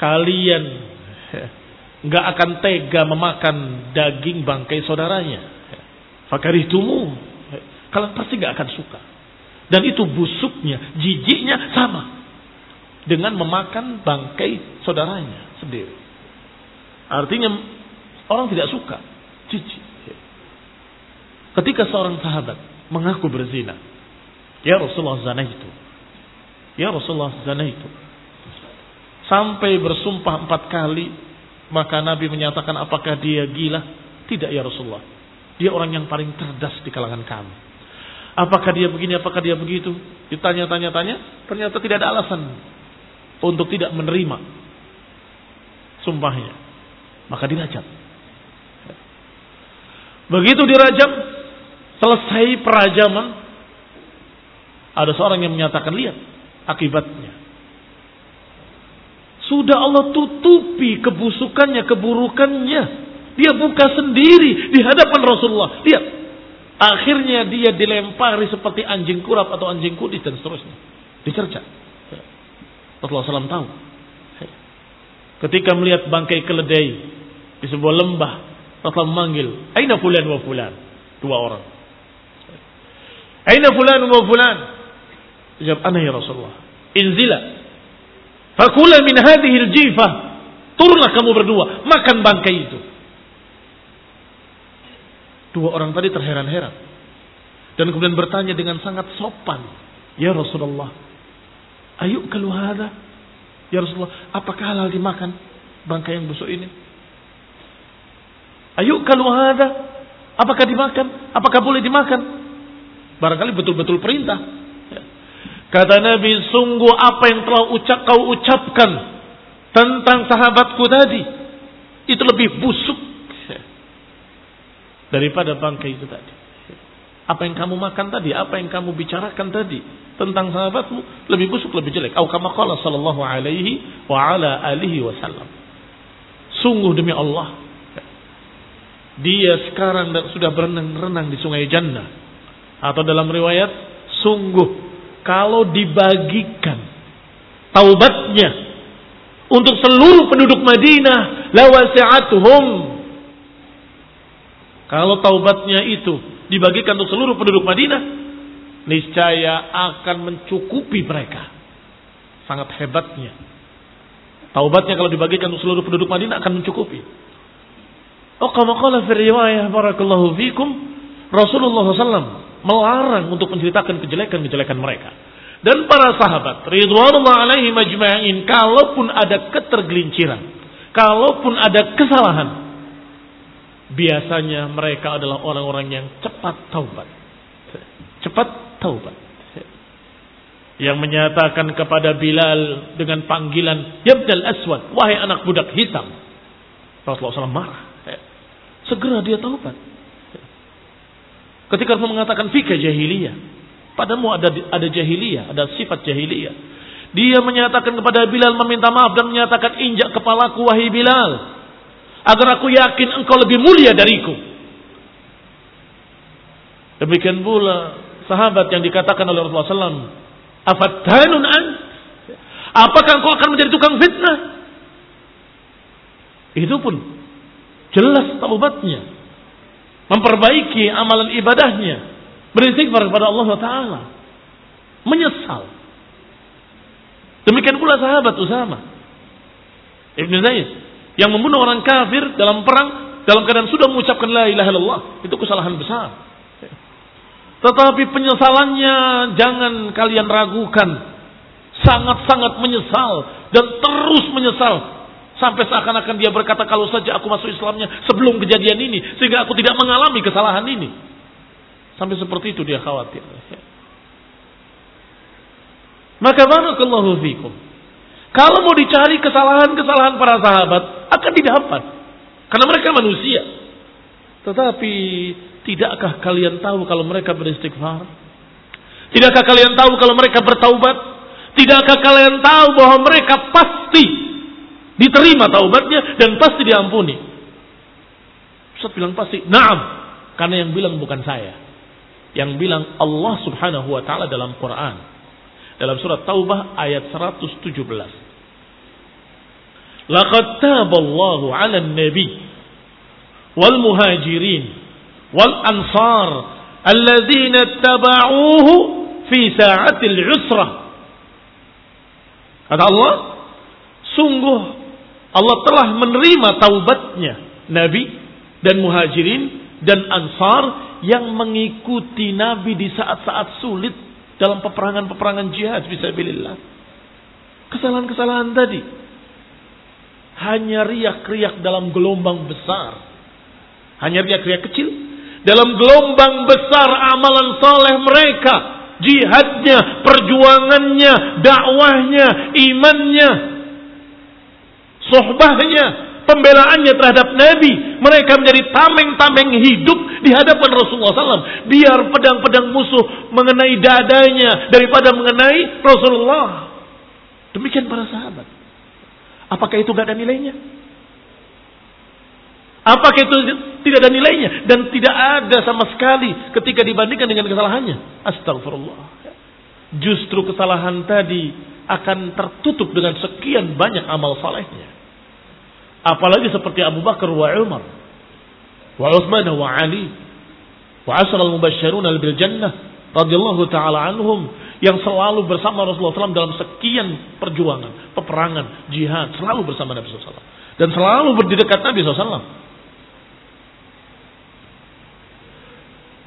kalian nggak akan tega memakan daging bangkai saudaranya fakarihtumu kalian pasti nggak akan suka dan itu busuknya, jijiknya sama. Dengan memakan bangkai saudaranya sendiri. Artinya orang tidak suka, jijik. Ketika seorang sahabat mengaku berzina. Ya Rasulullah zina itu. Ya Rasulullah zina itu. Sampai bersumpah empat kali. Maka Nabi menyatakan apakah dia gila? Tidak ya Rasulullah. Dia orang yang paling cerdas di kalangan kami. Apakah dia begini, apakah dia begitu? Ditanya-tanya-tanya, ternyata tidak ada alasan untuk tidak menerima sumpahnya. Maka dirajam. Begitu dirajam, selesai perajaman, ada seorang yang menyatakan lihat akibatnya. Sudah Allah tutupi kebusukannya, keburukannya. Dia buka sendiri di hadapan Rasulullah. Lihat. Akhirnya dia dilempari seperti anjing kurap atau anjing kudis dan seterusnya. Dicerca. Rasulullah SAW tahu. Ketika melihat bangkai keledai di sebuah lembah, Rasulullah memanggil, Aina fulan wa fulan. Dua orang. Aina fulan wa fulan. Jawab, Ana ya Rasulullah. Inzila. Fakula min hadihil jifah. Turunlah kamu berdua. Makan bangkai itu. Dua orang tadi terheran-heran. Dan kemudian bertanya dengan sangat sopan. Ya Rasulullah. Ayo keluar Ya Rasulullah, apakah halal dimakan bangkai yang busuk ini? Ayo kalau ada, apakah dimakan? Apakah boleh dimakan? Barangkali betul-betul perintah. Kata Nabi, sungguh apa yang telah ucap kau ucapkan tentang sahabatku tadi itu lebih busuk daripada bangkai itu tadi. Apa yang kamu makan tadi, apa yang kamu bicarakan tadi tentang sahabatmu lebih busuk, lebih jelek. Au kama qala sallallahu alaihi wa ala alihi wasallam. Sungguh demi Allah, dia sekarang sudah berenang-renang di sungai Jannah. Atau dalam riwayat, sungguh kalau dibagikan taubatnya untuk seluruh penduduk Madinah, lawasi'atuhum. Kalau taubatnya itu dibagikan untuk seluruh penduduk Madinah, niscaya akan mencukupi mereka. Sangat hebatnya. Taubatnya kalau dibagikan untuk seluruh penduduk Madinah akan mencukupi. Oh, kama qala fi riwayah barakallahu fikum, Rasulullah SAW melarang untuk menceritakan kejelekan-kejelekan mereka. Dan para sahabat, ridwanullah alaihi majma'in, kalaupun ada ketergelinciran, kalaupun ada kesalahan, biasanya mereka adalah orang-orang yang cepat taubat. Cepat taubat. Yang menyatakan kepada Bilal dengan panggilan Yabdal Aswad, wahai anak budak hitam. Rasulullah SAW marah. Segera dia taubat. Ketika Rasul mengatakan fika jahiliyah, padamu ada ada jahiliyah, ada sifat jahiliyah. Dia menyatakan kepada Bilal meminta maaf dan menyatakan injak kepalaku wahai Bilal agar aku yakin engkau lebih mulia dariku. Demikian pula sahabat yang dikatakan oleh Rasulullah SAW, afatanun an? Apakah engkau akan menjadi tukang fitnah? Itu pun jelas taubatnya, memperbaiki amalan ibadahnya, beristighfar kepada Allah Taala, menyesal. Demikian pula sahabat Usama Ibn Zaid yang membunuh orang kafir dalam perang dalam keadaan sudah mengucapkan la ilaha illallah itu kesalahan besar. Tetapi penyesalannya jangan kalian ragukan. Sangat-sangat menyesal dan terus menyesal sampai seakan-akan dia berkata kalau saja aku masuk Islamnya sebelum kejadian ini sehingga aku tidak mengalami kesalahan ini. Sampai seperti itu dia khawatir. Maka barakallahu fikum. Kalau mau dicari kesalahan-kesalahan para sahabat, akan didapat. Karena mereka manusia. Tetapi, tidakkah kalian tahu kalau mereka beristighfar? Tidakkah kalian tahu kalau mereka bertaubat? Tidakkah kalian tahu bahwa mereka pasti diterima taubatnya dan pasti diampuni? Ustaz bilang pasti, naam. Karena yang bilang bukan saya. Yang bilang Allah subhanahu wa ta'ala dalam Quran. Dalam surat Taubah ayat 117. Laqad taballahu 'ala an-nabi wal muhajirin wal ansar alladzina tabauhu fi sa'atil usrah. Kata Allah, sungguh Allah telah menerima taubatnya Nabi dan muhajirin dan ansar yang mengikuti Nabi di saat-saat sulit dalam peperangan-peperangan jihad fisabilillah. Kesalahan-kesalahan tadi hanya riak-riak dalam gelombang besar. Hanya riak-riak kecil. Dalam gelombang besar amalan soleh mereka. Jihadnya, perjuangannya, dakwahnya, imannya. Sohbahnya, pembelaannya terhadap Nabi. Mereka menjadi tameng-tameng hidup di hadapan Rasulullah SAW. Biar pedang-pedang musuh mengenai dadanya daripada mengenai Rasulullah. Demikian para sahabat. Apakah itu gak ada nilainya? Apakah itu tidak ada nilainya? Dan tidak ada sama sekali ketika dibandingkan dengan kesalahannya. Astagfirullah. Justru kesalahan tadi akan tertutup dengan sekian banyak amal salehnya. Apalagi seperti Abu Bakar wa Umar wa Utsman wa Ali wa asr al-mubasysyirun bil jannah radhiyallahu taala anhum yang selalu bersama Rasulullah SAW dalam sekian perjuangan, peperangan, jihad, selalu bersama Nabi SAW. Dan selalu berdekat Nabi SAW.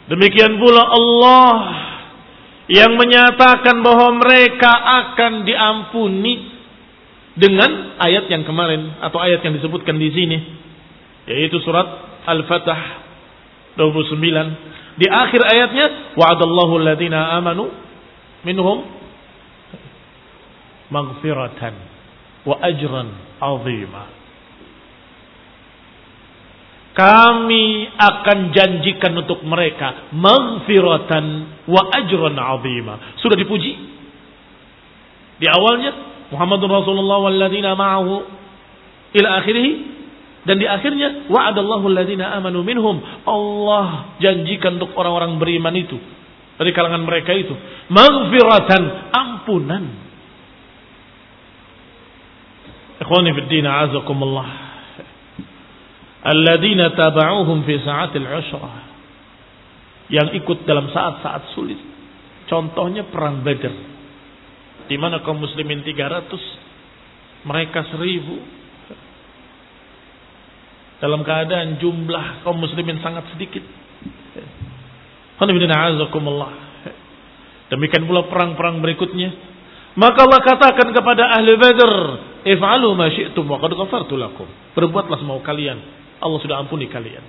Demikian pula Allah yang menyatakan bahwa mereka akan diampuni dengan ayat yang kemarin atau ayat yang disebutkan di sini yaitu surat Al-Fatah 29 di akhir ayatnya wa'adallahu alladziina amanu minhum maghfiratan wa ajran 'azima kami akan janjikan untuk mereka maghfiratan wa ajran azima. Sudah dipuji. Di awalnya Muhammadur Rasulullah walladzina ma'ahu ila akhirih. Dan di akhirnya wa'adallahu alladzina amanu minhum. Allah janjikan untuk orang-orang beriman itu dari kalangan mereka itu maghfiratan ampunan. Ikhwani fi din azakumullah alladzina taba'uhum fi sa'atil usrah yang ikut dalam saat-saat sulit. Contohnya perang Badar di mana kaum muslimin 300 mereka 1000 dalam keadaan jumlah kaum muslimin sangat sedikit. Demikian pula perang-perang berikutnya. Maka Allah katakan kepada ahli Badar if'alu ma syi'tum wa qad lakum. Berbuatlah semau kalian. Allah sudah ampuni kalian.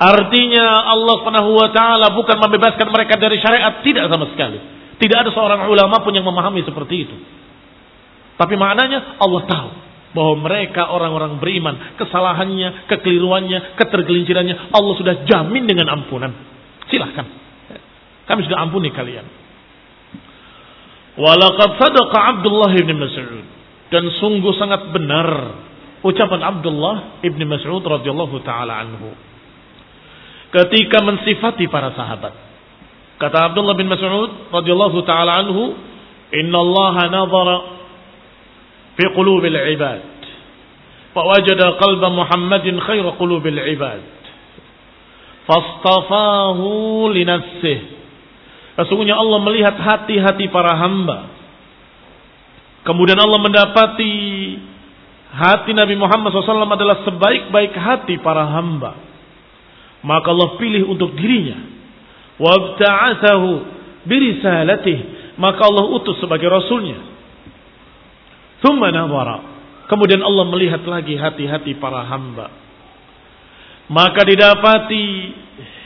Artinya Allah Subhanahu wa taala bukan membebaskan mereka dari syariat. Tidak sama sekali. Tidak ada seorang ulama pun yang memahami seperti itu. Tapi maknanya Allah tahu bahwa mereka orang-orang beriman, kesalahannya, kekeliruannya, ketergelincirannya Allah sudah jamin dengan ampunan. Silahkan. Kami sudah ampuni kalian. Walaqad sadaqa Abdullah bin Mas'ud dan sungguh sangat benar ucapan Abdullah ibni Mas'ud radhiyallahu taala anhu ketika mensifati para sahabat. Kata Abdullah bin Mas'ud radhiyallahu taala anhu, "Inna Allah nazara fi qulubil ibad, fawajada qalba Muhammadin khair qulubil ibad, fastafahu li nafsihi." Sesungguhnya Allah melihat hati-hati para hamba. Kemudian Allah mendapati hati Nabi Muhammad SAW adalah sebaik-baik hati para hamba. Maka Allah pilih untuk dirinya. Wabta'athahu birisalatih. Maka Allah utus sebagai rasulnya. Thumma nawara. Kemudian Allah melihat lagi hati-hati para hamba. Maka didapati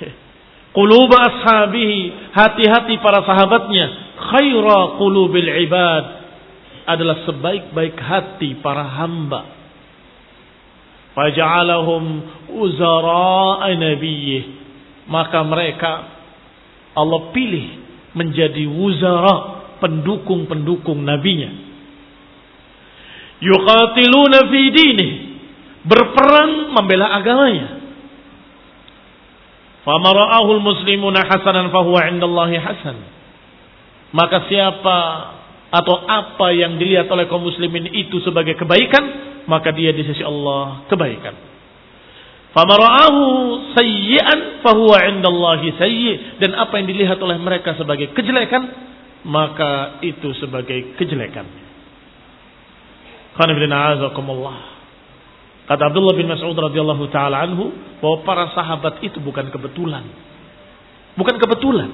quluba ashabihi, hati-hati para sahabatnya, khaira qulubil ibad, adalah sebaik-baik hati para hamba. Faja'alahum uzara'a nabiyyih. Maka mereka Allah pilih menjadi wuzara, pendukung-pendukung nabinya. Yuqatiluna fi dinih. Berperang membela agamanya. Famara'ahul muslimuna hasanan fahuwa indallahi hasan. Maka siapa atau apa yang dilihat oleh kaum muslimin itu sebagai kebaikan, maka dia di sisi Allah kebaikan. Famara'ahu sayyi'an fahuwa indallahi sayyi' dan apa yang dilihat oleh mereka sebagai kejelekan, maka itu sebagai kejelekan. Kata Abdullah bin Mas'ud radhiyallahu taala anhu bahwa para sahabat itu bukan kebetulan. Bukan kebetulan.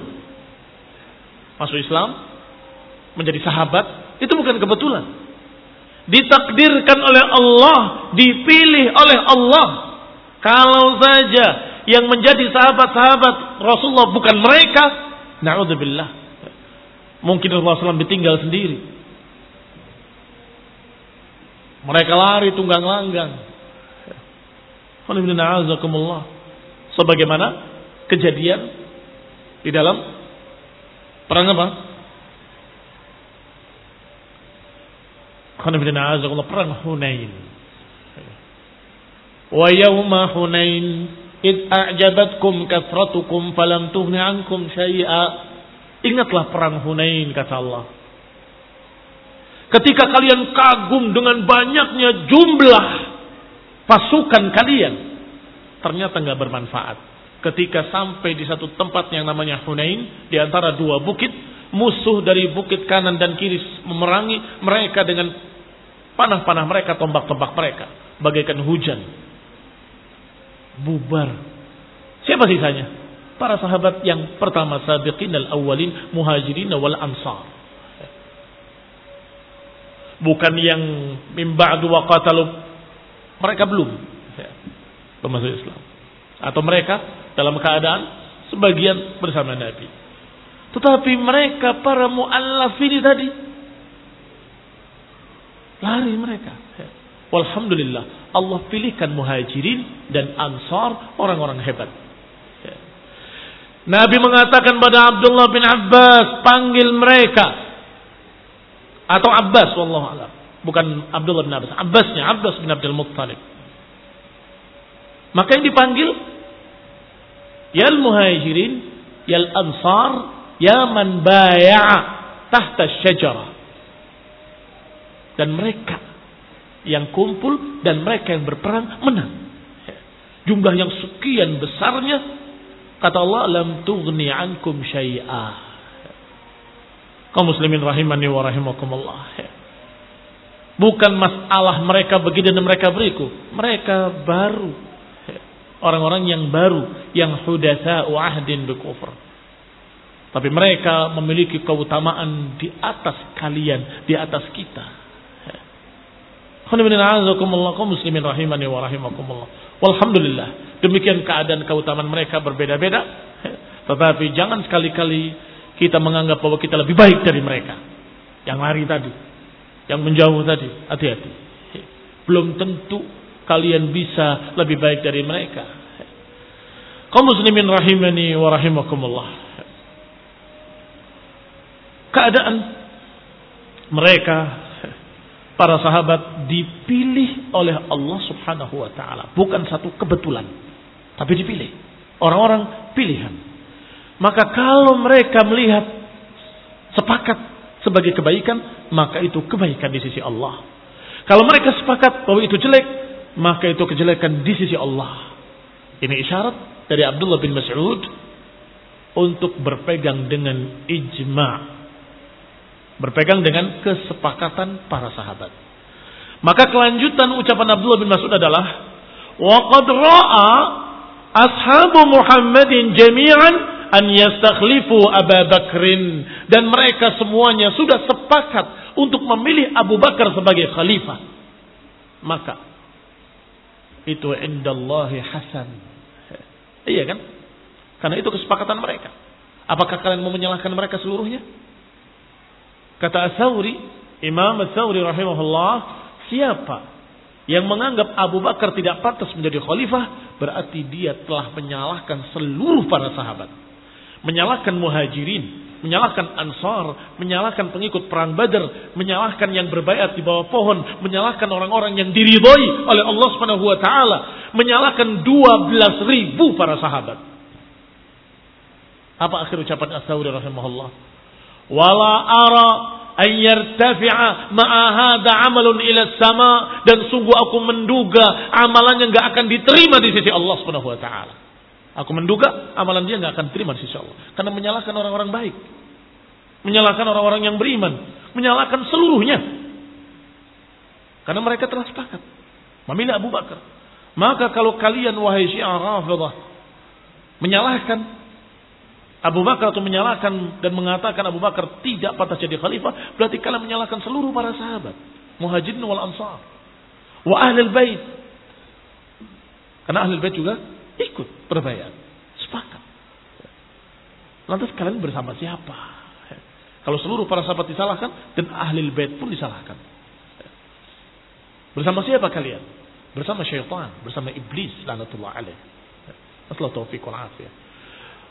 Masuk Islam, menjadi sahabat itu bukan kebetulan. Ditakdirkan oleh Allah, dipilih oleh Allah. Kalau saja yang menjadi sahabat-sahabat Rasulullah bukan mereka, naudzubillah. Mungkin Rasulullah SAW ditinggal sendiri. Mereka lari tunggang langgang. Sebagaimana kejadian di dalam perang apa? Perang Hunain. Wa yawma Hunain id a'jabatkum kathratukum falam tughni ankum. Ingatlah perang Hunain kata Allah. Ketika kalian kagum dengan banyaknya jumlah pasukan kalian, ternyata nggak bermanfaat. Ketika sampai di satu tempat yang namanya Hunain, di antara dua bukit, musuh dari bukit kanan dan kiri memerangi mereka dengan panah-panah mereka, tombak-tombak mereka, bagaikan hujan. Bubar. Siapa sisanya? Para sahabat yang pertama sabiqin al-awwalin muhajirin wal ansar. Bukan yang mimba dua qatalu. Mereka belum. Belum masuk Islam. Atau mereka dalam keadaan sebagian bersama Nabi. Tetapi mereka para muallaf ini tadi lari mereka Walhamdulillah Allah pilihkan muhajirin dan ansar orang-orang hebat Nabi mengatakan pada Abdullah bin Abbas panggil mereka atau Abbas wallahu alam. Bukan Abdullah bin Abbas, Abbasnya Abbas bin Abdul Muttalib. Maka yang dipanggil yal muhajirin, yal ansar, ya man baya'a tahta syajarah. Dan mereka yang kumpul dan mereka yang berperang menang. Jumlah yang sekian besarnya kata Allah lam tughni ankum syai'ah kaum muslimin rahimani wa rahimakumullah. Bukan masalah mereka begini dan mereka beriku. Mereka baru. Orang-orang yang baru. Yang hudatha'u ahdin bikufr. Tapi mereka memiliki keutamaan di atas kalian. Di atas kita. Muslimin rahimani wa rahimakumullah. Walhamdulillah. Demikian keadaan keutamaan mereka berbeda-beda. Tetapi jangan sekali-kali kita menganggap bahwa kita lebih baik dari mereka. Yang lari tadi, yang menjauh tadi, hati-hati. Belum tentu kalian bisa lebih baik dari mereka. Kaum muslimin rahimani wa rahimakumullah. Keadaan mereka para sahabat dipilih oleh Allah Subhanahu wa taala, bukan satu kebetulan, tapi dipilih. Orang-orang pilihan. Maka kalau mereka melihat sepakat sebagai kebaikan, maka itu kebaikan di sisi Allah. Kalau mereka sepakat bahwa itu jelek, maka itu kejelekan di sisi Allah. Ini isyarat dari Abdullah bin Mas'ud untuk berpegang dengan ijma. Berpegang dengan kesepakatan para sahabat. Maka kelanjutan ucapan Abdullah bin Mas'ud adalah waqad ra'a ashabu Muhammadin jami'an an yastakhlifu Abu Bakrin dan mereka semuanya sudah sepakat untuk memilih Abu Bakar sebagai khalifah. Maka itu indallahi hasan. Iya kan? Karena itu kesepakatan mereka. Apakah kalian mau menyalahkan mereka seluruhnya? Kata Asauri, Imam Asauri rahimahullah, siapa yang menganggap Abu Bakar tidak pantas menjadi khalifah, berarti dia telah menyalahkan seluruh para sahabat menyalahkan muhajirin, menyalahkan ansar, menyalahkan pengikut perang badar, menyalahkan yang berbayat di bawah pohon, menyalahkan orang-orang yang diridhoi oleh Allah Subhanahu wa taala, menyalahkan 12 ribu para sahabat. Apa akhir ucapan As-Sawri rahimahullah? Wala ara an yartafi'a ma'a hadha amalun ila sama dan sungguh aku menduga amalannya enggak akan diterima di sisi Allah Subhanahu wa taala. Aku menduga amalan dia nggak akan terima di sisi Allah. Karena menyalahkan orang-orang baik. Menyalahkan orang-orang yang beriman. Menyalahkan seluruhnya. Karena mereka telah sepakat. Memilih Abu Bakar. Maka kalau kalian wahai syiah rafidah. Menyalahkan Abu Bakar atau menyalahkan dan mengatakan Abu Bakar tidak patah jadi khalifah. Berarti kalian menyalahkan seluruh para sahabat. Muhajirin wal ansar. Wa ahlul bait. Karena ahlul bait juga Ikut berbayar. Sepakat. Lantas kalian bersama siapa? Kalau seluruh para sahabat disalahkan dan ahli bait pun disalahkan. Bersama siapa kalian? Bersama syaitan, bersama iblis lanatullah alaih. Asal taufiq wal afiyah.